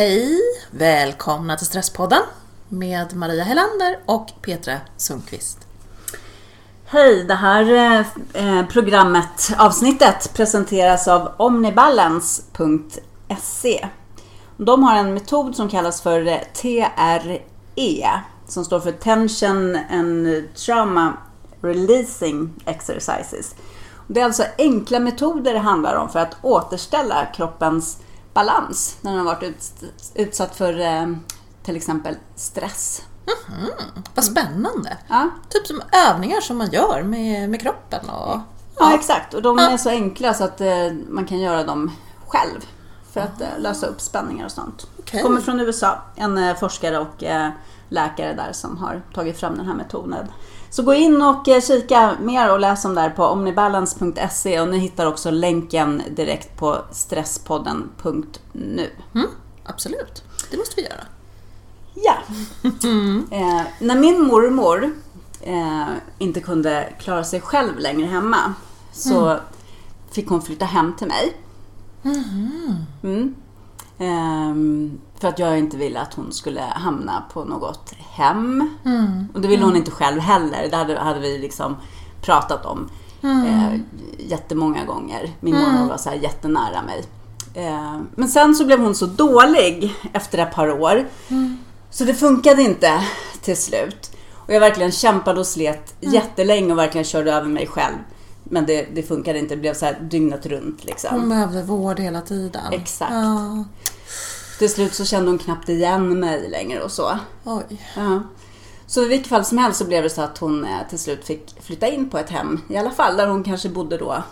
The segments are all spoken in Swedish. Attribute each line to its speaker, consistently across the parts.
Speaker 1: Hej! Välkomna till Stresspodden med Maria Helander och Petra Sundqvist.
Speaker 2: Hej! Det här eh, eh programmet, avsnittet, presenteras av omnibalance.se. De har en metod som kallas för eh, TRE, som står för Tension and Trauma Releasing Exercises. Det är alltså enkla metoder det handlar om för att återställa kroppens balans när den har varit utsatt för eh, till exempel stress.
Speaker 1: Mm, vad spännande!
Speaker 2: Ja.
Speaker 1: Typ som övningar som man gör med, med kroppen. Och,
Speaker 2: Ja, exakt. Och de
Speaker 1: Ja.
Speaker 2: är så enkla så att eh, man kan göra dem själv för att eh, lösa upp spänningar och sånt.
Speaker 1: Okej.
Speaker 2: Kommer från USA, en eh, forskare och läkare där som har tagit fram den här metoden. Så gå in och eh, kika mer och läs om det här på omnibalance.se och ni hittar också länken direkt på stresspodden.nu.
Speaker 1: Mm, absolut, det måste vi göra.
Speaker 2: Ja. Eh, när min mormor eh, inte kunde klara sig själv längre hemma så fick hon flytta hem till mig. Mm. Ehm, för att jag inte ville att hon skulle hamna på något hem. Och det ville hon inte själv heller. Det hade, hade vi liksom pratat om eh, jättemånga gånger. Min mormor var så här jättenära mig. Eh, men sen så blev hon så dålig efter ett par år. Så det funkade inte till slut. Och jag verkligen kämpade och slet jättelänge och verkligen körde över mig själv. Men det, det funkade inte. Det blev så här dygnet runt liksom.
Speaker 1: Hon behövde vård hela tiden.
Speaker 2: Exakt.
Speaker 1: Ja.
Speaker 2: Till slut så kände hon knappt igen mig längre och så.
Speaker 1: Oj.
Speaker 2: Ja. Så i vilket fall som helst så blev det så att hon eh, till slut fick flytta in på ett hem. I alla fall där hon kanske bodde då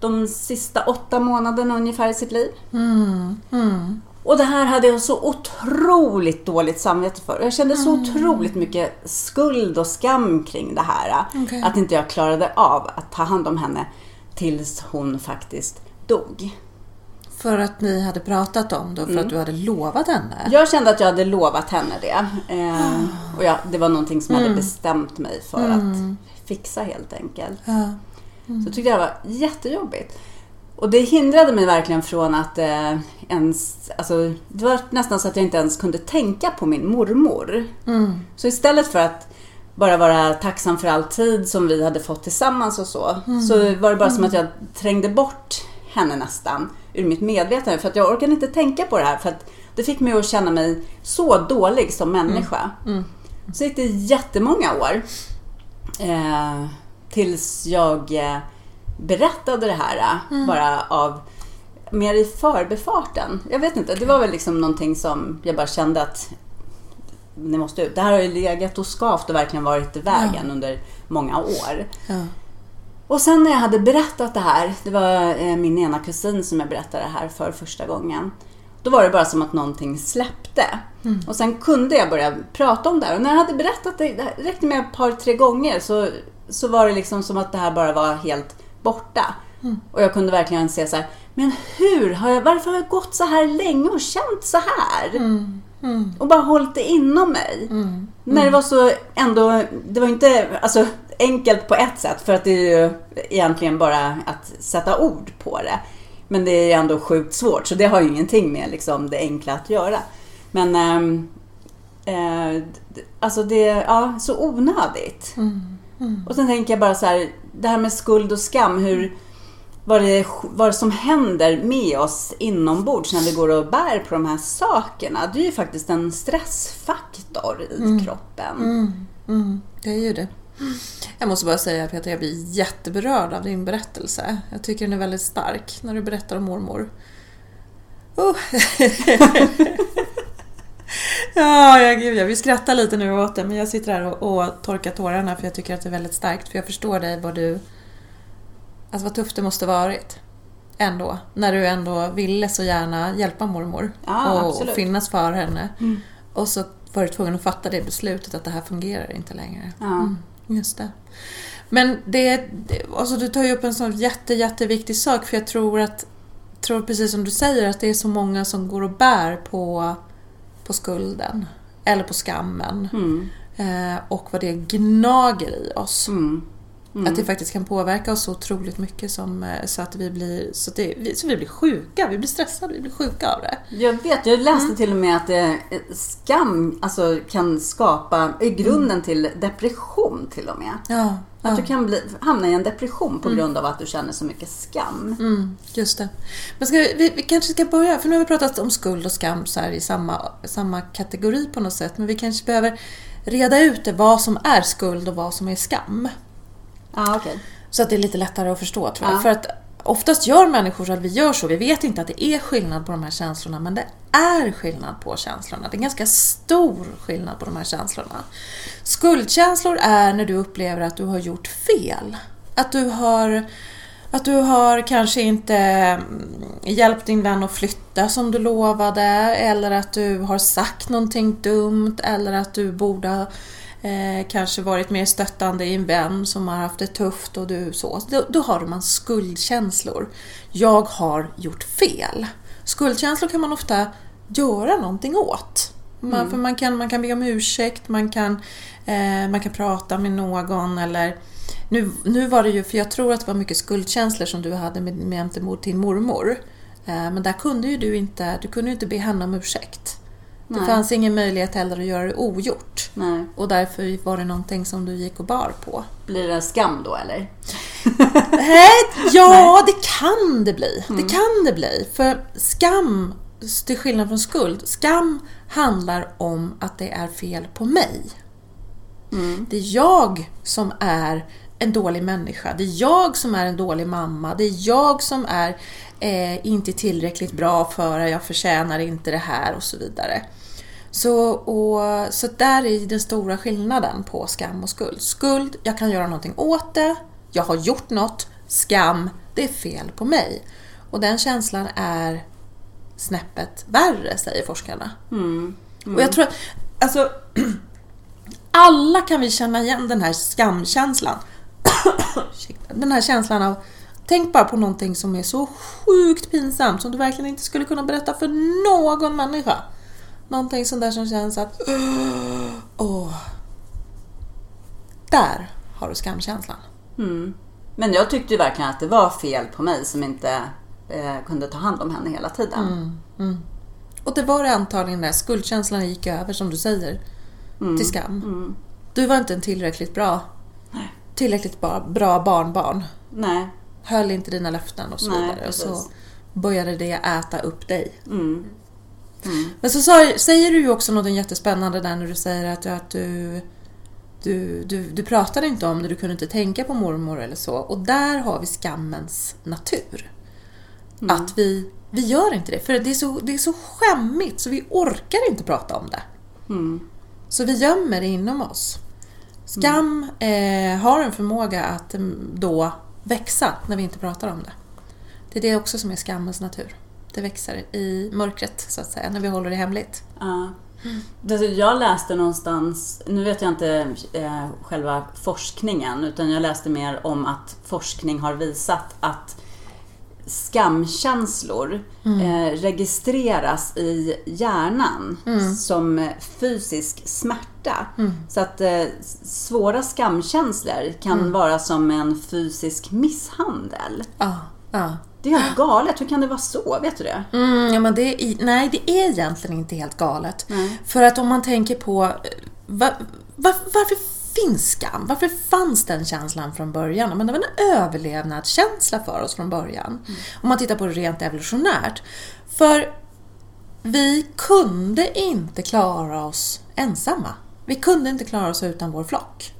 Speaker 2: de sista åtta månaderna ungefär i sitt liv.
Speaker 1: Mm. Mm.
Speaker 2: Och det här hade jag så otroligt dåligt samvete för. Jag kände så otroligt mycket skuld och skam kring det här.
Speaker 1: Okej.
Speaker 2: Att inte jag klarade av att ta hand om henne tills hon faktiskt dog.
Speaker 1: För att ni hade pratat om det och för
Speaker 2: Mm.
Speaker 1: att du hade lovat henne.
Speaker 2: Jag kände att jag hade lovat henne det. Eh, och jag, det var någonting som jag
Speaker 1: Mm.
Speaker 2: hade bestämt mig för att fixa helt enkelt.
Speaker 1: Ja.
Speaker 2: Så jag tyckte det var jättejobbigt. Och det hindrade mig verkligen från att eh, ens... Alltså, det var nästan så att jag inte ens kunde tänka på min mormor.
Speaker 1: Mm.
Speaker 2: Så istället för att bara vara tacksam för all tid som vi hade fått tillsammans och så, så var det bara som att jag trängde bort henne nästan ur mitt medvetande. För att jag orkade inte tänka på det här. För att det fick mig att känna mig så dålig som människa.
Speaker 1: Mm.
Speaker 2: Så gick det jättemånga år. Eh, tills jag eh, berättade det här eh, bara av mer i förbifarten. Jag vet inte, det var väl liksom någonting som jag bara kände att det måste ut. Det här har ju legat och skavt och verkligen varit i vägen under många år.
Speaker 1: Ja.
Speaker 2: Och sen när jag hade berättat det här, det var eh, min ena kusin som jag berättade det här för första gången. Då var det bara som att någonting släppte. Och sen kunde jag börja prata om det här. Och när jag hade berättat det, det räckte med ett par, tre gånger så, så var det liksom som att det här bara var helt borta. Och jag kunde verkligen se så här, men hur har jag, varför har jag gått så här länge och känt så här?
Speaker 1: Mm.
Speaker 2: Och bara hållit det inom mig. När det var så ändå, det var inte alltså, enkelt på ett sätt för att det är ju egentligen bara att sätta ord på det. Men det är ändå sjukt svårt så det har ju ingenting med liksom, det enkla att göra. Men ehm, eh, d- alltså det, ja, så onödigt. Och sen tänker jag bara så här, det här med skuld och skam, hur, vad, det, vad det som händer med oss inombords när vi går och bär på de här sakerna. Det är ju faktiskt en stressfaktor i kroppen.
Speaker 1: Mm. Mm. Det är ju det. Jag måste bara säga Peter, jag blir jätteberörd av din berättelse. Jag tycker den är väldigt stark när du berättar om mormor. Oh. ja, jag, gud, jag vill skratta lite nu åt det, men jag sitter här och, och torkar tårarna för jag tycker att det är väldigt starkt. För jag förstår dig vad du... Alltså vad tufft det måste varit. Ändå. När du ändå ville så gärna hjälpa mormor.
Speaker 2: Ja,
Speaker 1: och,
Speaker 2: absolut.
Speaker 1: finnas för henne. Och så var du tvungen att fatta det beslutet att det här fungerar inte längre.
Speaker 2: Ja.
Speaker 1: Mm, just det. Men det, alltså du tar ju upp en sån jätte, jätteviktig sak för jag tror att, tror precis som du säger, att det är så många som går och bär på, på skulden. Eller på skammen.
Speaker 2: Mm.
Speaker 1: Eh, och vad det gnager i oss.
Speaker 2: Mm.
Speaker 1: Att det faktiskt kan påverka oss så otroligt mycket som, eh, så att vi blir, så att det, vi- så vi blir sjuka, vi blir stressade, vi blir sjuka av det.
Speaker 2: Jag vet, jag läste till och med att eh, skam alltså, kan skapa är grunden till depression till och med.
Speaker 1: Ja,
Speaker 2: Att du kan bli, hamna i en depression på grund av att du känner så mycket skam.
Speaker 1: Mm, just det. Men ska vi, vi, kanske ska börja, för nu har vi pratat om skuld och skam så i samma, samma kategori på något sätt. Men vi kanske behöver reda ut det, vad som är skuld och vad som är skam.
Speaker 2: Ja, okej.
Speaker 1: Så att det är lite lättare att förstå tror jag.
Speaker 2: Ja.
Speaker 1: För att oftast gör människor så att vi gör så. Vi vet inte att det är skillnad på de här känslorna, men det är skillnad på känslorna. Det är ganska stor skillnad på de här känslorna. Skuldkänslor är när du upplever att du har gjort fel. Att du har att du har kanske inte mm, hjälpt din vän att flytta som du lovade eller att du har sagt någonting dumt eller att du borde ha eh, kanske varit mer stöttande i en vän som har haft det tufft och du så. Då, då har man skuldkänslor. Jag har gjort fel. Skuldkänslor kan man ofta göra någonting åt. Man, för man, kan, man kan be om ursäkt, man kan, eh, man kan prata med någon eller nu, nu var det ju, för jag tror att det var mycket skuldkänslor som du hade med, med gentemot din mormor. Eh, men där kunde ju du inte, du kunde inte be henne om ursäkt. Det
Speaker 2: Nej.
Speaker 1: fanns ingen möjlighet heller att göra det ogjort.
Speaker 2: Nej.
Speaker 1: Och därför var det någonting som du gick och bar på.
Speaker 2: Blir det skam då eller?
Speaker 1: Nej, ja, det kan det bli. Det kan det bli. För skam, till skillnad från skuld, skam handlar om att det är fel på mig. Det är jag som är en dålig människa. Det är jag som är en dålig mamma. Det är jag som är eh, inte tillräckligt bra för jag förtjänar inte det här och så vidare. Så, och, så där är den stora skillnaden på skam och skuld. Skuld, jag kan göra någonting åt det. Jag har gjort något. Skam, det är fel på mig. Och den känslan är snäppet värre, säger forskarna. Och jag tror att, alltså, alla kan vi känna igen den här skamkänslan. Den här känslan av, tänk bara på någonting som är så sjukt pinsamt som du verkligen inte skulle kunna berätta för någon människa. Någonting sånt där som känns att, åh. Där har du skamkänslan.
Speaker 2: Mm. Men jag tyckte verkligen att det var fel på mig som inte eh, kunde ta hand om henne hela tiden.
Speaker 1: Och det var det antagligen där skuldkänslan gick över, som du säger, till skam. Du var inte en tillräckligt bra, tillräckligt bra, bra barnbarn.
Speaker 2: Nej.
Speaker 1: Höll inte dina löften och så
Speaker 2: Nej,
Speaker 1: vidare. Och så började det äta upp dig.
Speaker 2: Mm.
Speaker 1: Men så sa, säger du ju också något jättespännande där när du säger att, att du, du, du, du pratade inte om det, du kunde inte tänka på mormor eller så. Och där har vi skammens natur. Att vi, vi gör inte det, för det är, så, det är så skämmigt så vi orkar inte prata om det.
Speaker 2: Mm.
Speaker 1: Så vi gömmer det inom oss. Skam eh, har en förmåga att mm, då växa när vi inte pratar om det. Det är det också som är skammens natur. Det växer i mörkret, så att säga, när vi håller det hemligt.
Speaker 2: Ja. Jag läste någonstans, nu vet jag inte eh, själva forskningen, utan jag läste mer om att forskning har visat att skamkänslor eh, registreras i hjärnan som eh, fysisk smärta. Så att eh, svåra skamkänslor kan vara som en fysisk misshandel.
Speaker 1: Ja, ja.
Speaker 2: Det är helt galet, hur kan det vara så? Vet du det?
Speaker 1: Mm, ja men det är, nej, det är egentligen inte helt galet. För att om man tänker på eh, va, va, varför finns skam? Varför fanns den känslan från början? Men det var en överlevnadskänsla för oss från början. Om man tittar på det rent evolutionärt. För vi kunde inte klara oss ensamma. Vi kunde inte klara oss utan vår flock.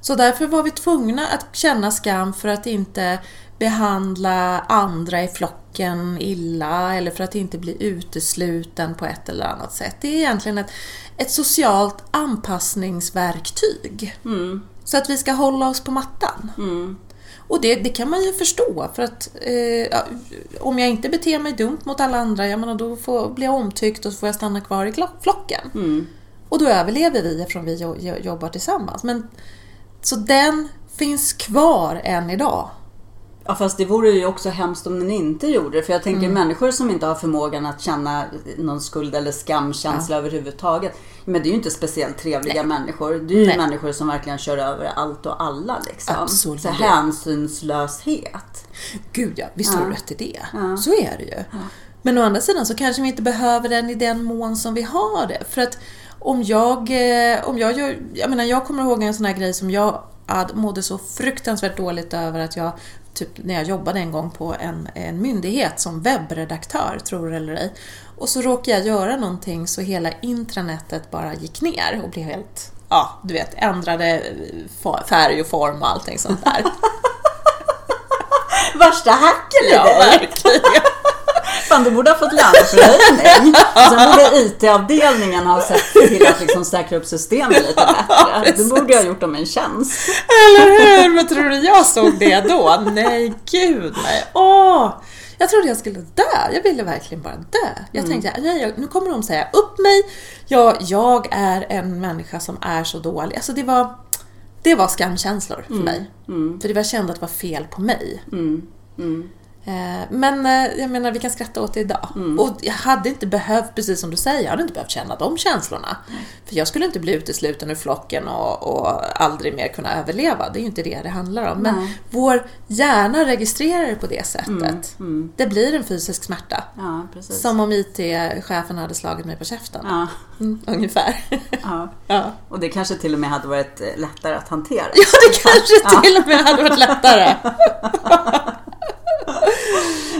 Speaker 1: Så därför var vi tvungna att känna skam för att inte behandla andra i flocken illa eller för att inte bli utesluten på ett eller annat sätt. Det är egentligen ett, ett socialt anpassningsverktyg. Så att vi ska hålla oss på mattan. Och det, det kan man ju förstå för att eh, om jag inte beter mig dumt mot alla andra, ja, men då får, blir jag omtyckt och så får jag stanna kvar i flocken. Och då överlever vi eftersom vi jo- jo- jobbar tillsammans. Men, så den finns kvar än idag.
Speaker 2: Ja fast det vore ju också hemskt om den inte gjorde det. För jag tänker människor som inte har förmågan att känna någon skuld eller skamkänsla överhuvudtaget. Men det är ju inte speciellt trevliga människor. Det är ju
Speaker 1: Nej.
Speaker 2: människor som verkligen kör över allt och alla liksom.
Speaker 1: Absolut.
Speaker 2: Så hänsynslöshet.
Speaker 1: Gud ja, visst har du rätt i det. Så är det ju. Men å andra sidan så kanske vi inte behöver den i den mån som vi har det. För att om jag, eh, om jag gör, jag menar jag kommer ihåg en sån här grej som jag mådde så fruktansvärt dåligt över att jag, typ när jag jobbade en gång på en, en myndighet som webbredaktör, tror eller ej. Och så råkade jag göra någonting så hela intranetet bara gick ner och blev helt, ja du vet, ändrade eh, färg och form och allting sånt där.
Speaker 2: Värsta hacken i
Speaker 1: ja,
Speaker 2: dig!
Speaker 1: verkligen.
Speaker 2: Fan, du borde ha fått löneförhöjning. Sen borde IT-avdelningen ha sett till att liksom säkra upp systemet lite bättre. Du borde ha gjort dem en tjänst.
Speaker 1: Eller hur? Men tror du jag såg det då? Nej, gud nej. Åh! Jag trodde jag skulle dö. Jag ville verkligen bara dö. Jag tänkte, nej, jag- nu kommer de säga upp mig. Jag, jag är en människa som är så dålig. Alltså det var, det var skamkänslor för mig. För det var, jag kände att det var fel på mig.
Speaker 2: Mm. Mm.
Speaker 1: Eh, Men eh, jag menar, vi kan skratta åt det idag. Och jag hade inte behövt, precis som du säger, jag hade inte behövt känna de känslorna. För jag skulle inte bli utesluten ur flocken och, och aldrig mer kunna överleva. Det är ju inte det det handlar om. Men
Speaker 2: Nej.
Speaker 1: vår hjärna registrerar det på det sättet.
Speaker 2: Mm.
Speaker 1: Det blir en fysisk smärta.
Speaker 2: Ja.
Speaker 1: Som om IT-chefen hade slagit mig på käften.
Speaker 2: Ja,
Speaker 1: Mm, ungefär.
Speaker 2: ja.
Speaker 1: ja.
Speaker 2: Och det kanske till och med hade varit eh, lättare att hantera.
Speaker 1: ja, det kanske till och med hade varit lättare.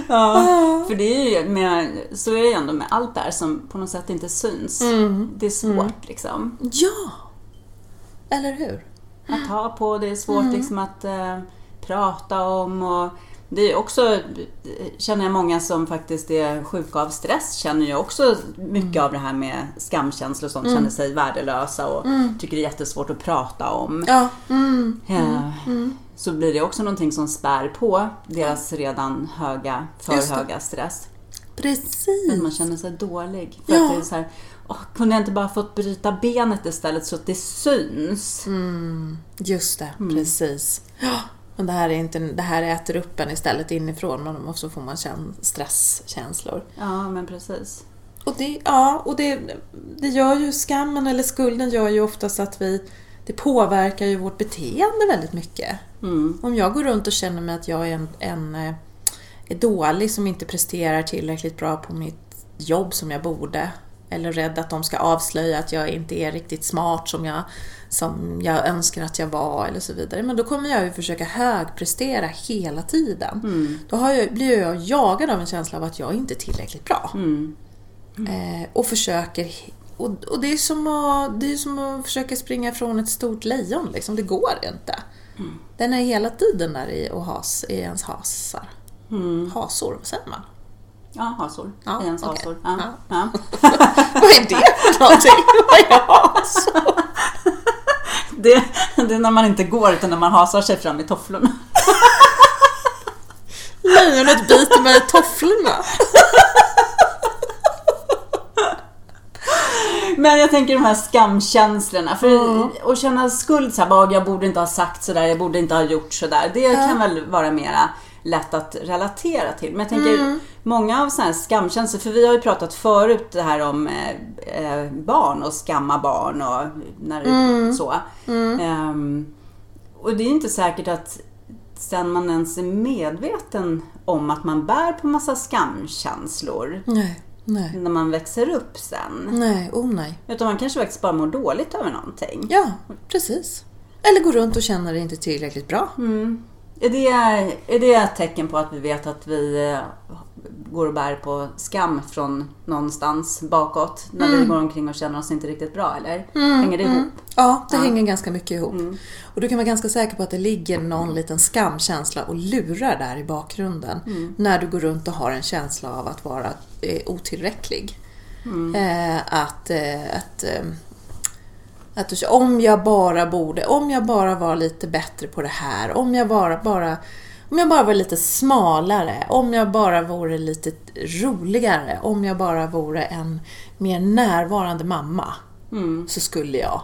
Speaker 2: Ja, för det är ju med, så är det ju ändå med allt det här som på något sätt inte syns.
Speaker 1: Mm.
Speaker 2: Det är svårt liksom.
Speaker 1: Ja! Eller hur?
Speaker 2: Att ta på, det är svårt
Speaker 1: Mm.
Speaker 2: liksom att eh, prata om och det är också, känner jag många som faktiskt är sjuka av stress känner ju också mycket
Speaker 1: Mm.
Speaker 2: av det här med skamkänslor och sånt, känner sig värdelösa och tycker det är jättesvårt att prata om.
Speaker 1: Ja.
Speaker 2: Så blir det också någonting som spär på deras redan höga, för höga stress.
Speaker 1: Precis.
Speaker 2: Att man känner sig dålig. För
Speaker 1: Ja.
Speaker 2: att det är så här, åh, kunde jag inte bara fått bryta benet istället så att det syns?
Speaker 1: Mm, just det,
Speaker 2: Mm.
Speaker 1: precis. Ja, men det här, är inte, det här äter upp en istället inifrån och så får man känn, stresskänslor.
Speaker 2: Ja, men precis.
Speaker 1: Och, det, ja, och det, det gör ju skammen eller skulden gör ju oftast att vi det påverkar ju vårt beteende väldigt mycket.
Speaker 2: Mm.
Speaker 1: Om jag går runt och känner mig att jag är en, en eh, är dålig som inte presterar tillräckligt bra på mitt jobb som jag borde. Eller rädd att de ska avslöja att jag inte är riktigt smart som jag, som jag önskar att jag var eller så vidare. Men då kommer jag ju försöka högprestera hela tiden.
Speaker 2: Mm.
Speaker 1: Då har jag, blir jag jagad av en känsla av att jag inte är tillräckligt bra.
Speaker 2: Mm.
Speaker 1: Eh, och försöker... Och, och det, är som att, det är som att försöka springa från ett stort lejon. Liksom. Det går inte. Den är hela tiden där i, och has, i ens hasar.
Speaker 2: Mm.
Speaker 1: Hasor, vad säger man?
Speaker 2: Ja, hasor.
Speaker 1: Ja,
Speaker 2: I ens
Speaker 1: okej.
Speaker 2: hasor. Ja.
Speaker 1: Ja.
Speaker 2: Ja.
Speaker 1: vad är det för någonting? Vad är hasor?
Speaker 2: Det, det är när man inte går utan när man hasar sig fram i tofflorna.
Speaker 1: Lejonet biter mig i tofflorna.
Speaker 2: Men jag tänker de här skamkänslorna. För att känna skuld, så här, bara, jag borde inte ha sagt sådär, jag borde inte ha gjort sådär. Det kan väl vara mera lätt att relatera till. Men jag tänker många av sådana här skamkänslor, för vi har ju pratat förut det här om eh, eh, barn och skamma barn och när det, så. Ehm, och det är inte säkert att sen man ens är medveten om att man bär på massa skamkänslor
Speaker 1: Nej, nej,
Speaker 2: när man växer upp sen.
Speaker 1: nej, oh nej.
Speaker 2: Utan man kanske faktiskt bara mår dåligt över någonting.
Speaker 1: Ja, precis. Eller gå runt och känna dig inte tillräckligt bra.
Speaker 2: Mm. Är, det, är det ett tecken på att vi vet att vi eh, går och bär på skam från någonstans bakåt? När vi går omkring och känner oss inte riktigt bra, eller? Hänger det ihop?
Speaker 1: Ja, det hänger ganska mycket ihop. Och du kan vara ganska säker på att det ligger någon liten skamkänsla och lurar där i bakgrunden. När du går runt och har en känsla av att vara eh, otillräcklig. Eh, att, eh, att, eh, att du, om jag bara borde, om jag bara var lite bättre på det här, om jag bara, bara om jag bara var lite smalare, om jag bara vore lite roligare, om jag bara vore en mer närvarande mamma
Speaker 2: Mm.
Speaker 1: så skulle jag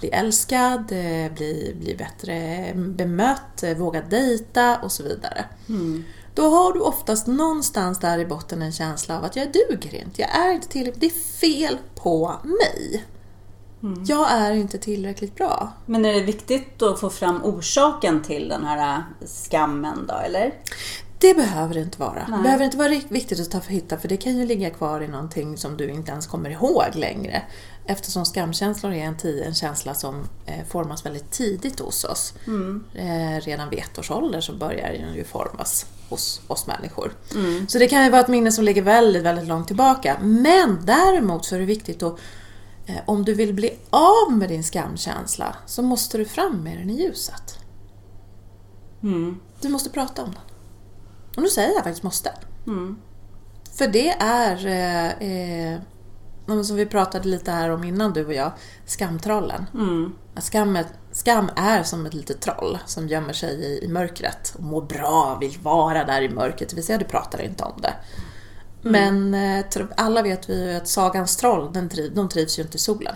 Speaker 1: bli älskad, eh, bli, bli bättre bemött, eh, våga dejta och så vidare.
Speaker 2: Mm.
Speaker 1: Då har du oftast någonstans där i botten en känsla av att jag duger inte, jag är inte tillräckligt, det är fel på mig.
Speaker 2: Mm.
Speaker 1: Jag är inte tillräckligt bra.
Speaker 2: Men är det viktigt att få fram orsaken till den här äh, skammen då, eller?
Speaker 1: Det behöver det inte vara.
Speaker 2: Nej.
Speaker 1: Det behöver inte vara viktigt att ta för hitta för det kan ju ligga kvar i någonting som du inte ens kommer ihåg längre. Eftersom skamkänslor är en, ti- en känsla som eh, formas väldigt tidigt hos oss.
Speaker 2: Mm.
Speaker 1: Eh, redan vid ett års ålder så börjar den ju formas hos oss människor. Så det kan ju vara ett minne som ligger väldigt, väldigt långt tillbaka. Men däremot så är det viktigt att eh, om du vill bli av med din skamkänsla så måste du fram med den i ljuset.
Speaker 2: Mm.
Speaker 1: Du måste prata om den. Och nu säger jag faktiskt måste.
Speaker 2: Mm.
Speaker 1: För det är, eh, eh, som vi pratade lite här om innan du och jag, skamtrollen.
Speaker 2: Mm.
Speaker 1: Skammet, skam är som ett litet troll som gömmer sig i, i mörkret och mår bra, vill vara där i mörkret. Det vill säga, du pratar inte om det. Men eh, alla vet vi ju att sagans troll, den triv, de trivs ju inte i solen.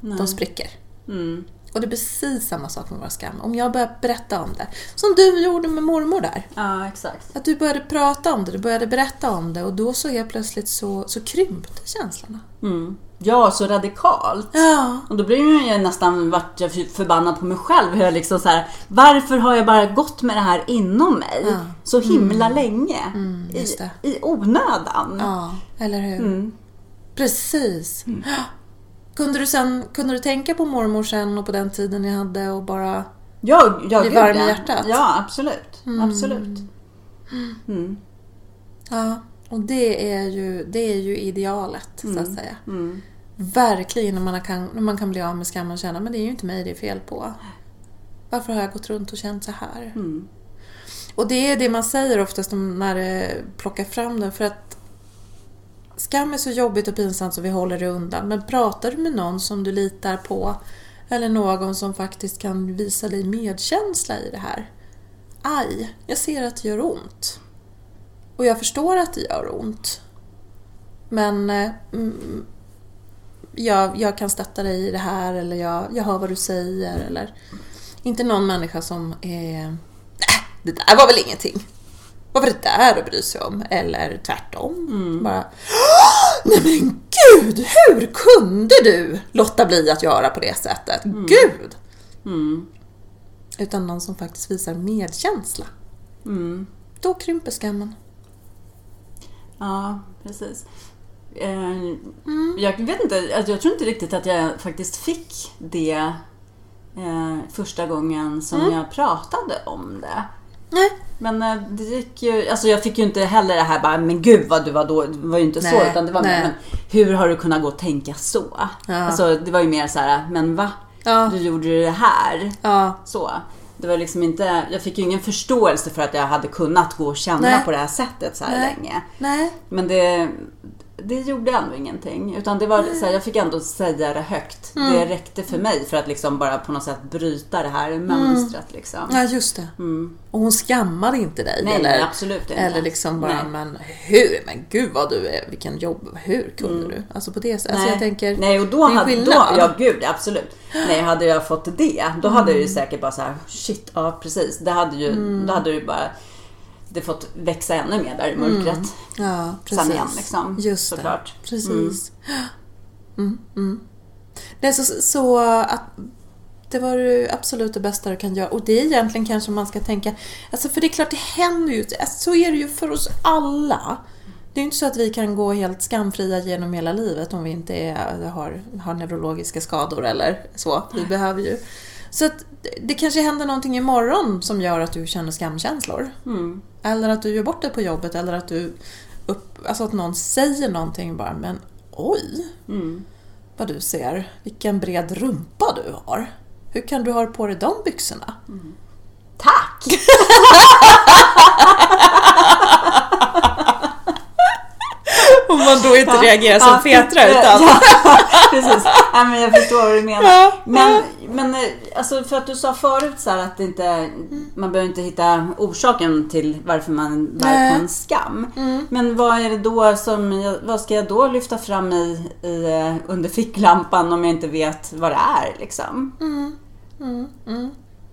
Speaker 1: De spricker.
Speaker 2: Mm.
Speaker 1: Och det är precis samma sak med vår skam. Om jag börjar berätta om det, som du gjorde med mormor där.
Speaker 2: Ja, exakt.
Speaker 1: Att du började prata om det, du började berätta om det och då så helt plötsligt så, så krympte känslorna.
Speaker 2: Mm. Ja, så radikalt.
Speaker 1: Ja.
Speaker 2: Och då blir jag ju nästan vart jag förbannad på mig själv. Hur jag liksom så här, varför har jag bara gått med det här inom mig
Speaker 1: Ja.
Speaker 2: så himla länge?
Speaker 1: Mm, just det.
Speaker 2: I, I onödan.
Speaker 1: Ja, eller hur?
Speaker 2: Mm.
Speaker 1: Precis. Kunde, du sen, kunde du tänka på mormor sen och på den tiden ni hade och bara...
Speaker 2: Ja, ja,
Speaker 1: Blir
Speaker 2: gud,
Speaker 1: varm i hjärtat.
Speaker 2: Ja, absolut. Absolut. Mm.
Speaker 1: Ja, och det är ju, det är ju idealet så att säga.
Speaker 2: Mm.
Speaker 1: Verkligen när man kan, när man kan bli av med skammen och känna men det är ju inte mig det är fel på. Varför har jag gått runt och känt så här?
Speaker 2: Mm.
Speaker 1: Och det är det man säger oftast när det plockar fram den för att skam är så jobbigt och pinsamt så vi håller det undan. Men pratar du med någon som du litar på eller någon som faktiskt kan visa dig medkänsla i det här. Aj, jag ser att det gör ont. Och jag förstår att det gör ont. Men eh, mm, jag, jag kan stötta dig i det här eller jag, jag hör vad du säger. Eller inte någon människa som är Nej, det där var väl ingenting. Vad var det där att bry sig om? Eller tvärtom. Bara Nej men gud, hur kunde du låta bli att göra på det sättet? Gud!
Speaker 2: Mm.
Speaker 1: Utan någon som faktiskt visar medkänsla.
Speaker 2: Mm.
Speaker 1: Då krymper skammen.
Speaker 2: Ja, precis. Eh, Jag vet inte, alltså jag tror inte riktigt att jag faktiskt fick det eh, första gången som jag pratade om det.
Speaker 1: Nej.
Speaker 2: Men eh, det gick ju, alltså jag fick ju inte heller det här bara, men gud vad du var då, det var ju inte så,
Speaker 1: Nej,
Speaker 2: utan det var mer, men hur har du kunnat gå och tänka så?
Speaker 1: Ja.
Speaker 2: Alltså det var ju mer så här, men va?
Speaker 1: Ja.
Speaker 2: Du gjorde det här.
Speaker 1: Ja.
Speaker 2: Så. Det var liksom inte, jag fick ju ingen förståelse för att jag hade kunnat gå och känna
Speaker 1: Nej.
Speaker 2: på det här sättet så här
Speaker 1: Nej.
Speaker 2: länge.
Speaker 1: Nej.
Speaker 2: Men det, det gjorde ändå ingenting. Utan det var så här, jag fick ändå säga det högt.
Speaker 1: Mm.
Speaker 2: Det räckte för mig för att liksom bara på något sätt bryta det här mönstret. Liksom.
Speaker 1: Ja, just det.
Speaker 2: Mm.
Speaker 1: Och hon skammade inte dig?
Speaker 2: Nej,
Speaker 1: eller,
Speaker 2: nej, absolut inte.
Speaker 1: Eller liksom bara,
Speaker 2: Nej.
Speaker 1: men hur? Men gud vad du är, vilken jobb, hur kunde du? Alltså på det sättet. Alltså jag tänker,
Speaker 2: Mm. Nej, och då
Speaker 1: det är en
Speaker 2: hade, då, ja gud absolut. Nej, hade jag fått det, då hade
Speaker 1: Mm.
Speaker 2: jag ju säkert bara så här, shit, ja precis. Det hade ju,
Speaker 1: Mm.
Speaker 2: då hade det bara det fått växa ännu mer där i mörkret.
Speaker 1: Ja, precis.
Speaker 2: Sen igen liksom.
Speaker 1: Just
Speaker 2: såklart.
Speaker 1: det. Precis. Mm. Mm. Det är så, så att det var det absolut det bästa du kan göra. Och det är egentligen kanske man ska tänka, alltså för det är klart det händer ju, alltså, så är det ju för oss alla. Det är ju inte så att vi kan gå helt skamfria genom hela livet om vi inte är, har, har neurologiska skador eller så. Vi behöver ju. Så att det- kanske händer någonting imorgon som gör att du känner skamkänslor.
Speaker 2: Mm.
Speaker 1: Eller att du gör bort det på jobbet eller att du upp, alltså att någon säger någonting bara men oj
Speaker 2: Mm.
Speaker 1: vad du ser, vilken bred rumpa du har. Hur kan du ha på dig de byxorna?
Speaker 2: Tack!
Speaker 1: Om man då inte reagerar som Petra utan...
Speaker 2: Ja, precis. Ja, men jag förstår vad du menar. Men, men eh, alltså för att du sa förut så att inte, man behöver inte hitta orsaken till varför man bär på en skam.
Speaker 1: Mm.
Speaker 2: Men vad är det då som, vad ska jag då lyfta fram i, i, eh, under ficklampan om jag inte vet vad det är liksom?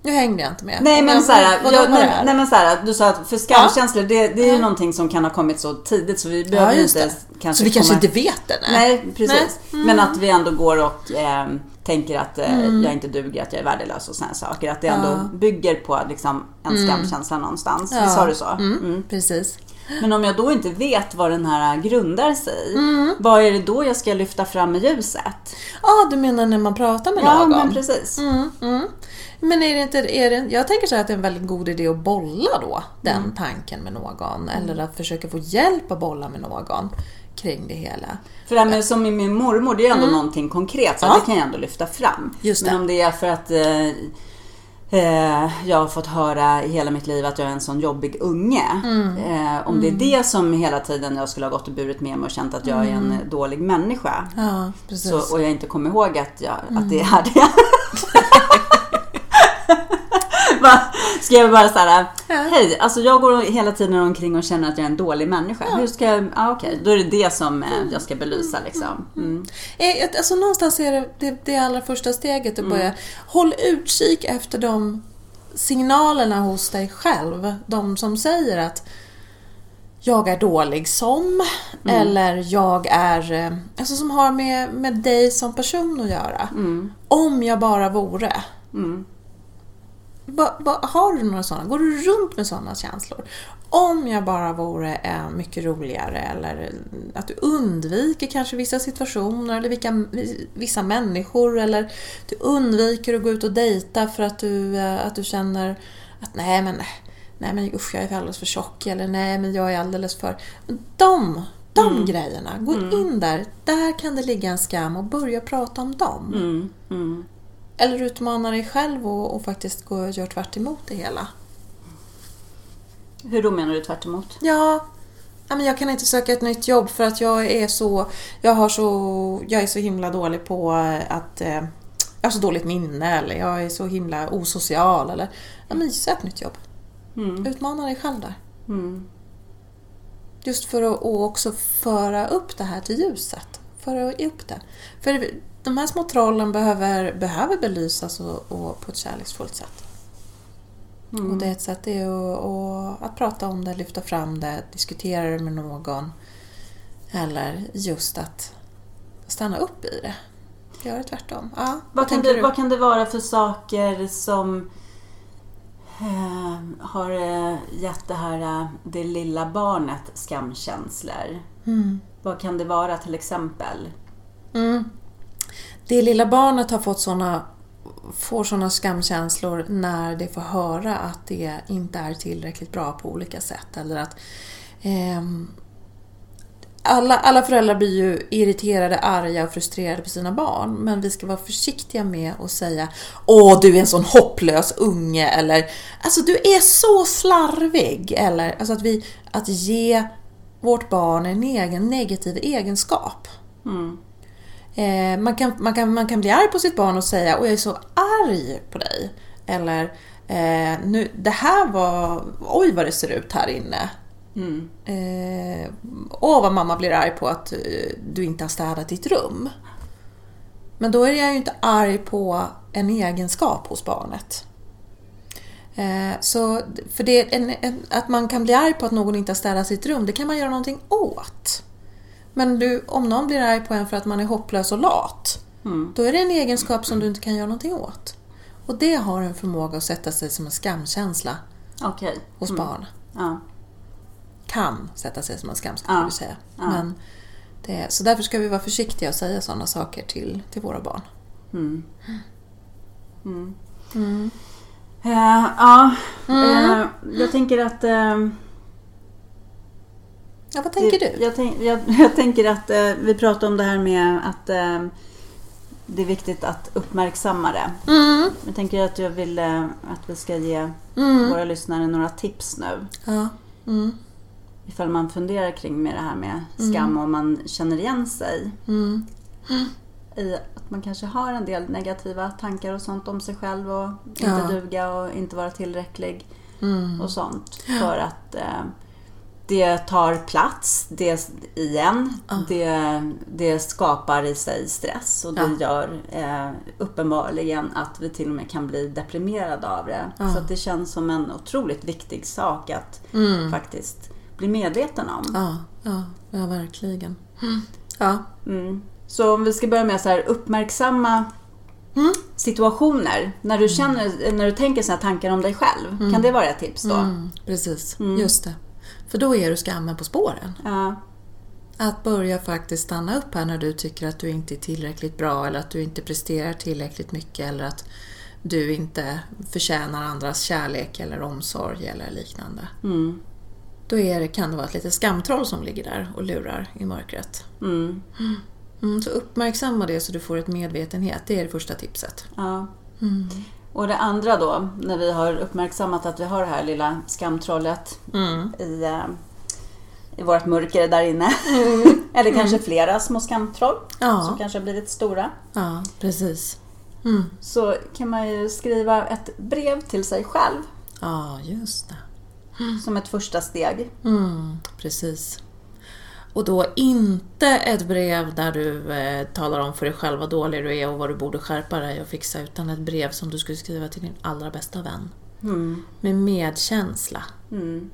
Speaker 1: Nu hängde jag inte med.
Speaker 2: Nej men såhär,
Speaker 1: vadå,
Speaker 2: jag, nej, nej men såhär, du sa att för skamkänslor det, det är ju någonting som kan ha kommit så tidigt så vi behöver
Speaker 1: Ja,
Speaker 2: inte
Speaker 1: det.
Speaker 2: kanske
Speaker 1: Så vi kanske
Speaker 2: komma-
Speaker 1: inte vet det? Nej.
Speaker 2: Nej, precis.
Speaker 1: Nej.
Speaker 2: Men att vi ändå går och eh, tänker att eh,
Speaker 1: Mm.
Speaker 2: jag inte duger, att jag är värdelös och sådana saker. Att det ändå bygger på liksom, en skamkänsla någonstans.
Speaker 1: Mm. Ja.
Speaker 2: Visst sa du så?
Speaker 1: Mm,
Speaker 2: Mm.
Speaker 1: Precis.
Speaker 2: Men om jag då inte vet vad den här grundar sig i,
Speaker 1: Mm.
Speaker 2: vad är det då jag ska lyfta fram i ljuset?
Speaker 1: Ja, du menar när man pratar med
Speaker 2: Ja,
Speaker 1: någon?
Speaker 2: men precis.
Speaker 1: Mm, mm. Men är det inte, är det, jag tänker så här att det är en väldigt god idé att bolla då den
Speaker 2: Mm.
Speaker 1: tanken med någon. Eller att försöka få hjälp att bolla med någon kring det hela.
Speaker 2: För det här med, som med min mormor, det är ändå någonting konkret. Så
Speaker 1: Mm. Ja.
Speaker 2: det kan jag ändå lyfta fram. Men om det är för att eh, eh, jag har fått höra i hela mitt liv att jag är en sån jobbig unge.
Speaker 1: Mm.
Speaker 2: Eh, om det är det som hela tiden jag skulle ha gått och burit med mig och känt att jag är en eh, dålig människa.
Speaker 1: Ja.
Speaker 2: Så, och jag inte kommer ihåg att, jag, att det
Speaker 1: Mm.
Speaker 2: är det. Jag bara såhär,
Speaker 1: Ja.
Speaker 2: hej, alltså jag går hela tiden omkring och känner att jag är en dålig människa. Hur ska jag, ah, okej, då är det det som eh, jag ska belysa liksom. Mm.
Speaker 1: Eh, Alltså någonstans är det det, det allra första steget att börja. Håll utkik efter de signalerna hos dig själv. De som säger att jag är dålig som, eller jag är, eh, alltså som har med, med dig som person att göra. Om jag bara vore.
Speaker 2: Mm.
Speaker 1: Va, va, har du några sådana? Går du runt med sådana känslor? Om jag bara vore eh, mycket roligare eller att du undviker kanske vissa situationer eller vilka, vissa människor eller du undviker att gå ut och dejta för att du, eh, att du känner att nej men, nej men usch jag är alldeles för tjock eller nej men jag är alldeles för... De, de grejerna, gå in där. Där kan det ligga en skam och börja prata om dem.
Speaker 2: Mm.
Speaker 1: Eller utmana dig själv och, och faktiskt gå och göra tvärt emot det hela.
Speaker 2: Hur då menar du tvärt emot?
Speaker 1: Ja, men jag kan inte söka ett nytt jobb för att jag är så, jag har så, jag är så himla dålig på att, eh, jag har så dåligt minne eller jag är så himla osocial eller, ja men sök ett nytt jobb.
Speaker 2: Mm.
Speaker 1: Utmana dig själv där.
Speaker 2: Mm.
Speaker 1: Just för att också föra upp det här till ljuset. Föra upp det. För de här små trollen behöver, behöver belysas och, och på ett kärleksfullt sätt. Och det är ett sätt är att, att, prata om det, lyfta fram det, diskutera det med någon. Eller just att stanna upp i det. Göra tvärtom. Ja,
Speaker 2: Vad kan,
Speaker 1: tänker
Speaker 2: det,
Speaker 1: du?
Speaker 2: vad kan det vara för saker som eh, har eh, gett det här eh, det lilla barnet skamkänslor?
Speaker 1: Mm.
Speaker 2: Vad kan det vara till exempel?
Speaker 1: Mm. Det lilla barnet har fått såna, får sådana skamkänslor när det får höra att det inte är tillräckligt bra på olika sätt. Eller att eh, alla, alla föräldrar blir ju irriterade, arga och frustrerade på sina barn. Men vi ska vara försiktiga med att säga Åh, du är en sån hopplös unge. Eller Alltså, du är så slarvig. Eller alltså att, vi, att ge vårt barn en egen negativ egenskap.
Speaker 2: Mm.
Speaker 1: Eh, man, kan, man, kan, man kan bli arg på sitt barn och säga Åh, jag är så arg på dig. Eller eh, nu, det här var... Oj, vad det ser ut här inne.
Speaker 2: Mm.
Speaker 1: Eh, åh, vad mamma blir arg på att eh, du inte har städat ditt rum. Men då är jag ju inte arg på en egenskap hos barnet. Eh, så, för det, en, en, att man kan bli arg på att någon inte har städat sitt rum, det kan man göra någonting åt. Men du, om någon blir arg på en för att man är hopplös och lat,
Speaker 2: Mm.
Speaker 1: då är det en egenskap som du inte kan göra någonting åt. Och det har en förmåga att sätta sig som en skamkänsla
Speaker 2: Okej.
Speaker 1: hos
Speaker 2: Mm.
Speaker 1: barn.
Speaker 2: Ja.
Speaker 1: Kan sätta sig som en skamkänsla,
Speaker 2: Ja.
Speaker 1: vill säga.
Speaker 2: Ja.
Speaker 1: Men det, så därför ska vi vara försiktiga och säga sådana saker till, till våra barn.
Speaker 2: Mm. Mm.
Speaker 1: Mm.
Speaker 2: Eh, ja, eh, jag tänker att... eh,
Speaker 1: Ja, vad tänker
Speaker 2: det-
Speaker 1: du?
Speaker 2: Jag, tänk, jag, jag tänker att eh, vi pratar om det här med att eh, det är viktigt att uppmärksamma det.
Speaker 1: Mm.
Speaker 2: Jag tänker att jag vill eh, att vi ska ge
Speaker 1: Mm.
Speaker 2: våra lyssnare några tips nu.
Speaker 1: Ja. Mm.
Speaker 2: Ifall man funderar kring med det här med skam och man känner igen sig.
Speaker 1: Mm.
Speaker 2: i att man kanske har en del negativa tankar och sånt om sig själv och inte
Speaker 1: Ja.
Speaker 2: duga och inte vara tillräcklig
Speaker 1: Mm.
Speaker 2: och sånt. För att eh, det tar plats det, igen. Det, det skapar i sig stress och det
Speaker 1: Ja.
Speaker 2: gör eh, uppenbarligen att vi till och med kan bli deprimerade av det. Så att det känns som en otroligt viktig sak att faktiskt bli medveten om.
Speaker 1: Ja, ja, ja, verkligen. Ja.
Speaker 2: Mm. Så om vi ska börja med så här uppmärksamma
Speaker 1: Mm.
Speaker 2: situationer. När du, känner, när du tänker här tankar om dig själv. Kan det vara ett tips då?
Speaker 1: Mm, precis, just det. För då är du skammen på spåren.
Speaker 2: Ja.
Speaker 1: Att börja faktiskt stanna upp här när du tycker att du inte är tillräckligt bra eller att du inte presterar tillräckligt mycket eller att du inte förtjänar andras kärlek eller omsorg eller liknande.
Speaker 2: Mm.
Speaker 1: Då är det, kan det vara ett litet skamtroll som ligger där och lurar i mörkret.
Speaker 2: Mm.
Speaker 1: Mm, så uppmärksamma det så du får ett medvetenhet. Det är det första tipset.
Speaker 2: Ja. Och det andra då, när vi har uppmärksammat att vi har det här lilla skamtrollet
Speaker 1: Mm.
Speaker 2: i, eh, i vårt mörker där inne. Eller kanske flera små skamtroll
Speaker 1: Ja.
Speaker 2: som kanske har blivit stora.
Speaker 1: Ja, precis. Mm.
Speaker 2: Så kan man ju skriva ett brev till sig själv
Speaker 1: Ja, just det.
Speaker 2: som ett första steg.
Speaker 1: Mm, precis. Och då inte ett brev där du eh, talar om för dig själv vad dålig du är och vad du borde skärpa dig och fixa, utan ett brev som du skulle skriva till din allra bästa vän.
Speaker 2: Mm.
Speaker 1: Med medkänsla.
Speaker 2: Mm.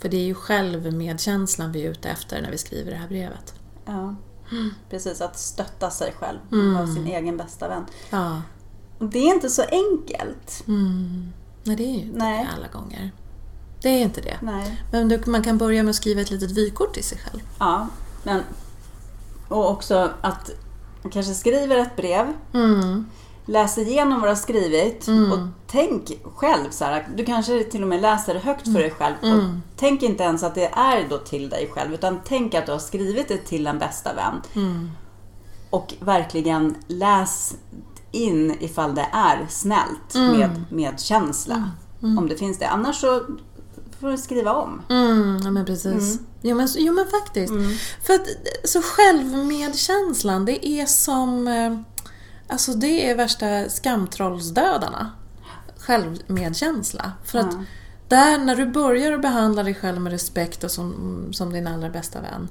Speaker 1: För det är ju självmedkänslan vi är ute efter när vi skriver det här brevet.
Speaker 2: Ja. Precis, att stötta sig själv och
Speaker 1: Mm.
Speaker 2: vara sin egen bästa vän.
Speaker 1: Ja.
Speaker 2: Det är inte så enkelt.
Speaker 1: Mm. Nej, det är ju inte
Speaker 2: Nej.
Speaker 1: det alla gånger. Det är inte det.
Speaker 2: Nej.
Speaker 1: Men du, man kan börja med att skriva ett litet vykort till sig själv.
Speaker 2: Ja, men... Och också att man kanske skriver ett brev,
Speaker 1: Mm.
Speaker 2: läser igenom vad du har skrivit
Speaker 1: Mm.
Speaker 2: och tänk själv så här. Du kanske till och med läser det högt för dig själv. Och
Speaker 1: Mm.
Speaker 2: tänk inte ens att det är då till dig själv utan tänk att du har skrivit det till en bästa vän.
Speaker 1: Mm.
Speaker 2: Och verkligen läs in ifall det är snällt
Speaker 1: Mm.
Speaker 2: med, med känsla. Om det finns det. Annars så får skriva om.
Speaker 1: Mm, ja men precis. Jo, men, jo men faktiskt. För att, så självmedkänslan, det är som... eh, Alltså det är värsta skamtrollsdödarna. Självmedkänsla. För att där, när du börjar att behandla dig själv med respekt och som, som din allra bästa vän,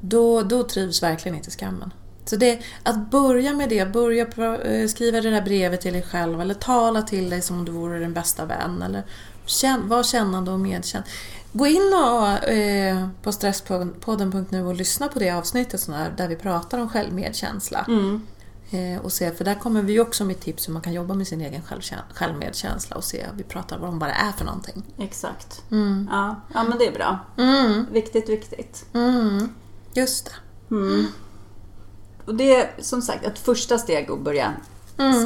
Speaker 1: då, då trivs verkligen inte skammen. Så det, att börja med det, börja eh, skriva det där brevet till dig själv eller tala till dig som om du vore din bästa vän. Eller känn, var kännande och medkänd. Gå in och, eh, på stresspodden.nu och lyssna på det avsnittet här, där vi pratar om självmedkänsla.
Speaker 2: Mm.
Speaker 1: Eh, och se, för där kommer vi också med tips hur man kan jobba med sin egen självmedkänsla och se, vi pratar om vad det är för någonting.
Speaker 2: Exakt.
Speaker 1: Mm.
Speaker 2: Ja, ja, men det är bra.
Speaker 1: Mm.
Speaker 2: Viktigt, viktigt.
Speaker 1: Mm. Just det.
Speaker 2: Mm. Och det är som sagt ett första steg att börja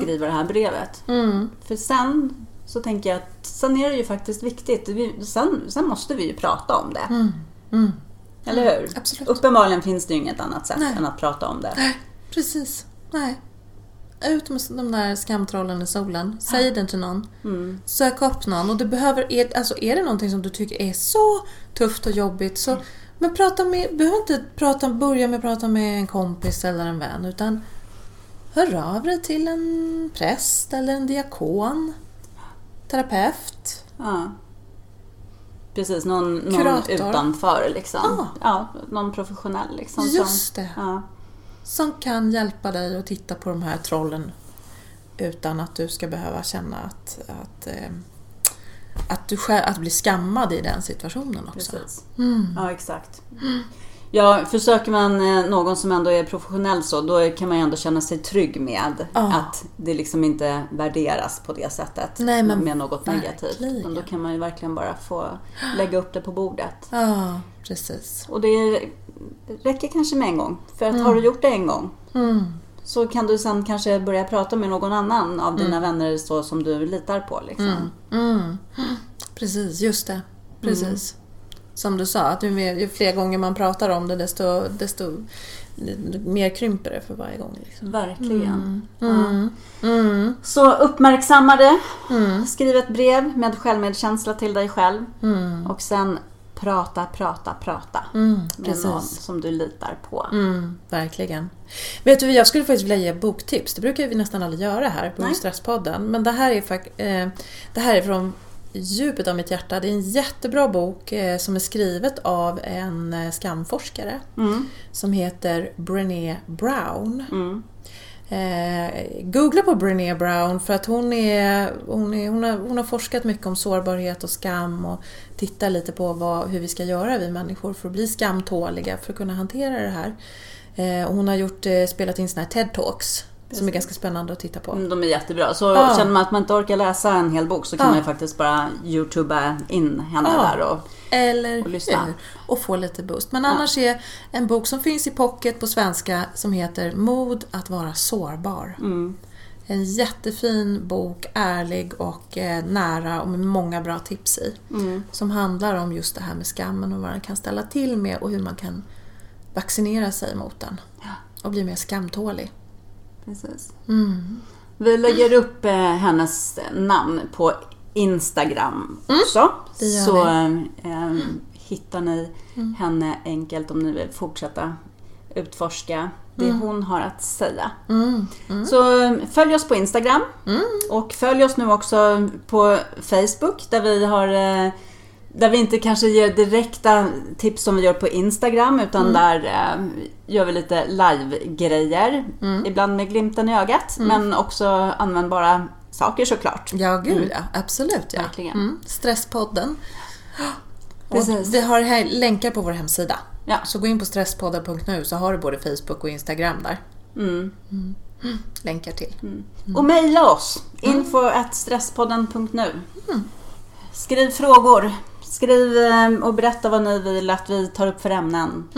Speaker 2: skriva det här brevet.
Speaker 1: Mm.
Speaker 2: För sen så tänker jag att sen är det ju faktiskt viktigt. Vi- Sen, sen måste vi ju prata om det.
Speaker 1: Mm. Mm.
Speaker 2: Eller hur?
Speaker 1: Absolut.
Speaker 2: Uppenbarligen finns det ju inget annat sätt
Speaker 1: Nej.
Speaker 2: än att prata om det.
Speaker 1: Nej, precis. Nej. Ut med de där skamtrollen i solen. Säg det till någon.
Speaker 2: Mm.
Speaker 1: Sök upp någon. Och det behöver, är, alltså är det någonting som du tycker är så tufft och jobbigt så men prata med, behöver inte prata, börja med att prata med en kompis eller en vän utan hör av dig till en präst eller en diakon, terapeut.
Speaker 2: Ja. Precis, någon, någon utanför liksom.
Speaker 1: Ja.
Speaker 2: Ja, någon professionell liksom.
Speaker 1: Just det.
Speaker 2: Ja.
Speaker 1: Som kan hjälpa dig att titta på de här trollen utan att du ska behöva känna att, att, eh, att du själv, att bli skammad i den situationen också.
Speaker 2: Precis.
Speaker 1: Mm.
Speaker 2: Ja, exakt. Ja, försöker man eh, någon som ändå är professionell så, då kan man ju ändå känna sig trygg med
Speaker 1: Ja.
Speaker 2: att det liksom inte värderas på det sättet.
Speaker 1: Nej, men
Speaker 2: med något negativt. Men då kan man ju verkligen bara få lägga upp det på bordet.
Speaker 1: Ja, precis.
Speaker 2: Och det räcker kanske med en gång. För att har du gjort det en gång
Speaker 1: Mm.
Speaker 2: så kan du sen kanske börja prata med någon annan av dina vänner så som du litar på. Liksom.
Speaker 1: Mm. Precis, just det. Precis. Som du sa, att ju, mer, ju fler gånger man pratar om det desto, desto mer krymper det för varje gång. Liksom.
Speaker 2: Verkligen.
Speaker 1: Mm. Mm.
Speaker 2: Så uppmärksamma det.
Speaker 1: Mm.
Speaker 2: Skriv ett brev med självmedkänsla till dig själv.
Speaker 1: Mm.
Speaker 2: Och sen prata, prata, prata.
Speaker 1: Mm,
Speaker 2: med
Speaker 1: precis.
Speaker 2: någon som du litar på.
Speaker 1: Mm, verkligen. Vet du, jag skulle faktiskt vilja ge boktips. Det brukar vi nästan aldrig göra här på
Speaker 2: Nej.
Speaker 1: Stresspodden. Men det här är, eh, det här är från djupet av mitt hjärta. Det är en jättebra bok eh, som är skrivet av en eh, skamforskare
Speaker 2: Mm.
Speaker 1: som heter Brené Brown.
Speaker 2: Mm.
Speaker 1: Eh, googla på Brené Brown för att hon, är, hon, är, hon, har, hon har forskat mycket om sårbarhet och skam och tittar lite på vad, hur vi ska göra vi människor för att bli skamtåliga för att kunna hantera det här. Eh, hon har gjort, eh, spelat in såna här TED-talks som är ganska spännande att titta på.
Speaker 2: Mm, De är jättebra. Så
Speaker 1: Ja.
Speaker 2: känner man att man inte orkar läsa en hel bok så kan
Speaker 1: Ja.
Speaker 2: man ju faktiskt bara youtuba in henne
Speaker 1: Ja.
Speaker 2: där. Och,
Speaker 1: Eller
Speaker 2: Och lyssna.
Speaker 1: hur? Och få lite boost. Men annars är en bok som finns i pocket på svenska som heter Mod att vara sårbar.
Speaker 2: mm,
Speaker 1: En jättefin bok, ärlig och eh, nära och med många bra tips i.
Speaker 2: mm,
Speaker 1: Som handlar om just det här med skammen och vad den kan ställa till med och hur man kan vaccinera sig mot den. Och bli mer skamtålig.
Speaker 2: Precis.
Speaker 1: Mm.
Speaker 2: Vi lägger upp eh, hennes namn på Instagram också.
Speaker 1: Mm. gör
Speaker 2: så eh, hittar ni henne enkelt om ni vill fortsätta utforska det hon har att säga.
Speaker 1: Mm.
Speaker 2: Så eh, följ oss på Instagram
Speaker 1: Mm.
Speaker 2: och följ oss nu också på Facebook där vi har eh, där vi inte kanske ger direkta tips som vi gör på Instagram utan
Speaker 1: Mm.
Speaker 2: där eh, gör vi lite live-grejer.
Speaker 1: Mm.
Speaker 2: Ibland med glimten i ögat men också användbara saker såklart.
Speaker 1: Ja, gud ja. Absolut ja.
Speaker 2: Verkligen.
Speaker 1: Mm. Stresspodden. Och
Speaker 2: Precis.
Speaker 1: vi har här länkar på vår hemsida.
Speaker 2: Ja.
Speaker 1: Så gå in på stresspodden.nu så har du både Facebook och Instagram där.
Speaker 2: Mm.
Speaker 1: Länkar till.
Speaker 2: Och mejla oss. Info stresspodden.nu Skriv frågor. Skriv eh, och berätta vad ni vill att vi tar upp för ämnen.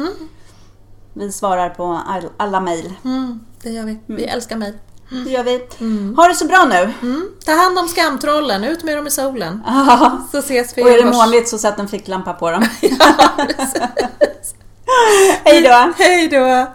Speaker 2: Vi svarar på all, alla mejl.
Speaker 1: Mm, det gör vi. Vi älskar mejl.
Speaker 2: Det gör vi. Ha det så bra nu!
Speaker 1: Mm. Ta hand om skamtrollen, ut med dem i solen. Så ses vi
Speaker 2: Och är det
Speaker 1: i vårs-
Speaker 2: molnigt så sätt en ficklampa på dem.
Speaker 1: Ja.
Speaker 2: Hej då!
Speaker 1: Hej då!